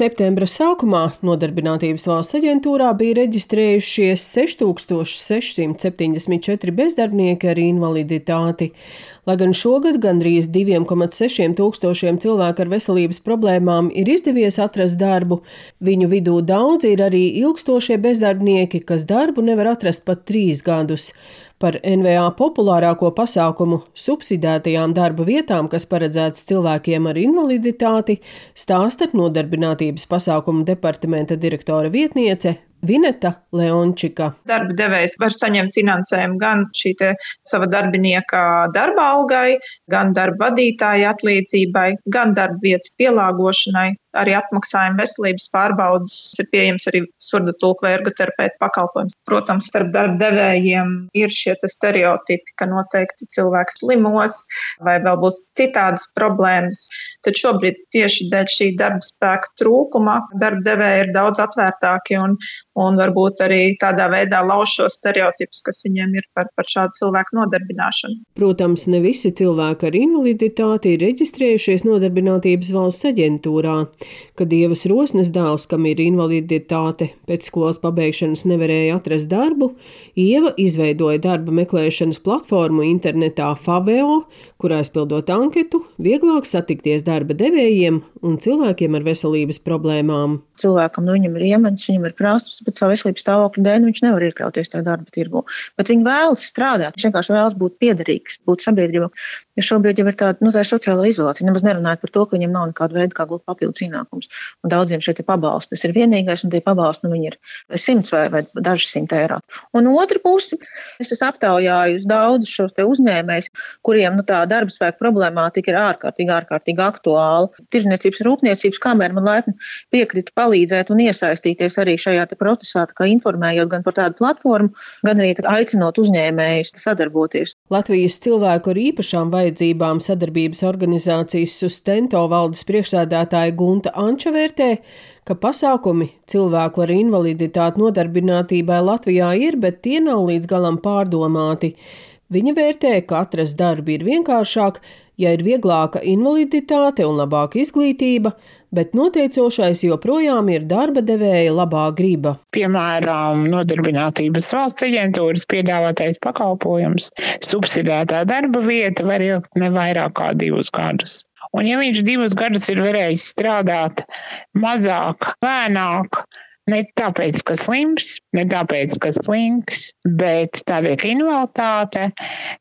Septembra sākumā Nodarbinātības valsts aģentūrā bija reģistrējušies 6674 bezdarbnieki ar invaliditāti, lai gan šogad gandrīz 2,6 tūkstošiem cilvēku ar veselības problēmām ir izdevies atrast darbu. Viņu vidū daudzi ir arī ilgstošie bezdarbnieki, kas darbu nevar atrast pat trīs gadus. Par NVA populārāko pasākumu subsidētajām darba vietām, kas paredzētas cilvēkiem ar invaliditāti, stāsta nodarbinātības pasākumu departamenta direktora vietniece Vineta Leončika. Darba devējs var saņemt finansējumu gan šī sava darbinieka darba algai, gan darba vadītāja atlīdzībai, gan darba vietas pielāgošanai, arī atmaksājuma veselības pārbaudas ir pieejams arī surda tulku vai ergoterapeita pakalpojums. Protams, starp darba devējiem ir šie stereotipi, ka noteikti cilvēks slimos vai vēl būs citādas problēmas. Tad šobrīd tieši dēļ šī darba spēka trūkuma darba devēji ir daudz atvērtāki un, un varbūt arī tādā veidā lauž šos stereotipus, kas viņiem ir par, par šādu cilvēku nodarbināšanu. Protams, ne visi cilvēki ar invaliditāti ir reģistrējušies nodarbinātības valsts aģentūrā. Kad Dievas rosnes dēls, kam ir invaliditāte, pēc skolas pabeigšanas nevarēja atrast darbu, Ieva izveidoja darba meklēšanas platformu internetā Faveo, kurā aizpildot anketu, vieglāk satikties darba devējiem un cilvēkiem ar veselības problēmām. Cilvēkam nu, viņam ir iemaņas, viņam ir prasības, bet savu veselības stāvokļa dēļ viņš nevar iekļauties tajā darba tirgu. Bet viņi vēlas strādāt, viņš vienkārši vēlas būt piederīgs, būt sabiedrībā. Jo šobrīd jau ir tāda nu, tā sociāla izolācija. Nemaz nerunājot par to, ka viņiem nav nekāda veida, kā gūt papildus ienākumus. Un daudziem šie pabalsti tas ir vienīgais, un tie pabalsti nu, ir simts vai, vai daži simt eiro. Un otra puse, es esmu aptaujājis daudzus šos uzņēmējus, kuriem nu, tā darba spēka problemātika ir ārkārtīgi, ārkārtīgi aktuāla. Tirzniecības rūpniecības kamera man laipni piekrita palīdzēt un iesaistīties arī šajā procesā, kā informējot gan par tādu platformu, gan arī aicinot uzņēmējus sadarboties. Latvijas cilvēku ar īpašām vajadzībām sadarbības organizācijas Sustento valdes priekšsēdētāja Gunta Anča vērtē, ka pasākumi cilvēku ar invaliditāti nodarbinātībai Latvijā ir, bet tie nav līdz galam pārdomāti. Viņa vērtē, ka atrast darbu ir vienkāršāk, ja ir vieglāka invaliditāte un labāka izglītība, bet noteicošais joprojām ir darba devēja labā griba. Piemēram, nodarbinātības valsts aģentūras piedāvātais pakalpojums, subsidētā darba vieta var ilgt ne vairāk kā divus gadus. Un ja viņš divus gadus ir varējis strādāt mazāk, lēnāk, Ne tāpēc, ka slims, ne tāpēc, ka slinks, bet tādēļ, ka invaliditāte,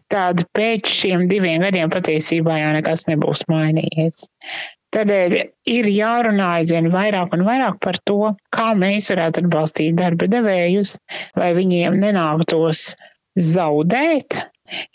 tad pēc šiem diviem gadiem patiesībā jau nekas nebūs mainījies. Tādēļ ir jārunā aizvien vairāk un vairāk par to, kā mēs varētu atbalstīt darba devējus, lai viņiem nenāktos zaudēt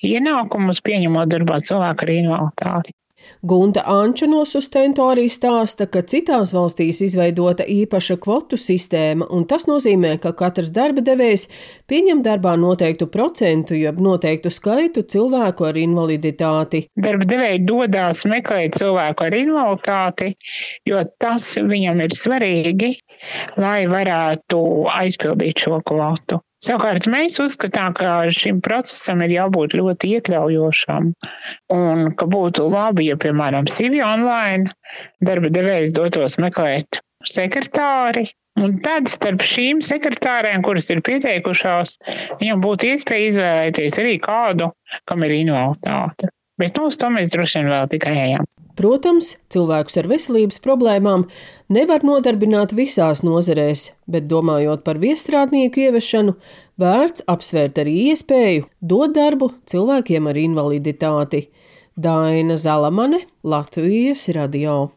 ienākumus, pieņemot darbā cilvēku ar invaliditāti. Gunta Anča no Sustento arī stāsta, ka citās valstīs izveidota īpaša kvotu sistēma, un tas nozīmē, ka katrs darba devējs pieņem darbā noteiktu procentu, jeb noteiktu skaitu cilvēku ar invaliditāti. Darba devēji dodās meklēt cilvēku ar invaliditāti, jo tas viņam ir svarīgi, lai varētu aizpildīt šo kvotu. Savukārt mēs uzskatām, ka šim procesam ir jābūt ļoti iekļaujošam un ka būtu labi, ja, piemēram, CV online darba devējs dotos meklēt sekretāri. Un tad starp šīm sekretārēm, kuras ir pieteikušās, viņam būtu iespēja izvēlēties arī kādu, kam ir invaliditāte. Bet nu, uz to mēs droši vien vēl tikai ejam. Protams, cilvēkus ar veselības problēmām nevar nodarbināt visās nozarēs, bet domājot par viestrādnieku ieviešanu, vērts apsvērt arī iespēju dot darbu cilvēkiem ar invaliditāti. Daina Zalamane, Latvijas radio.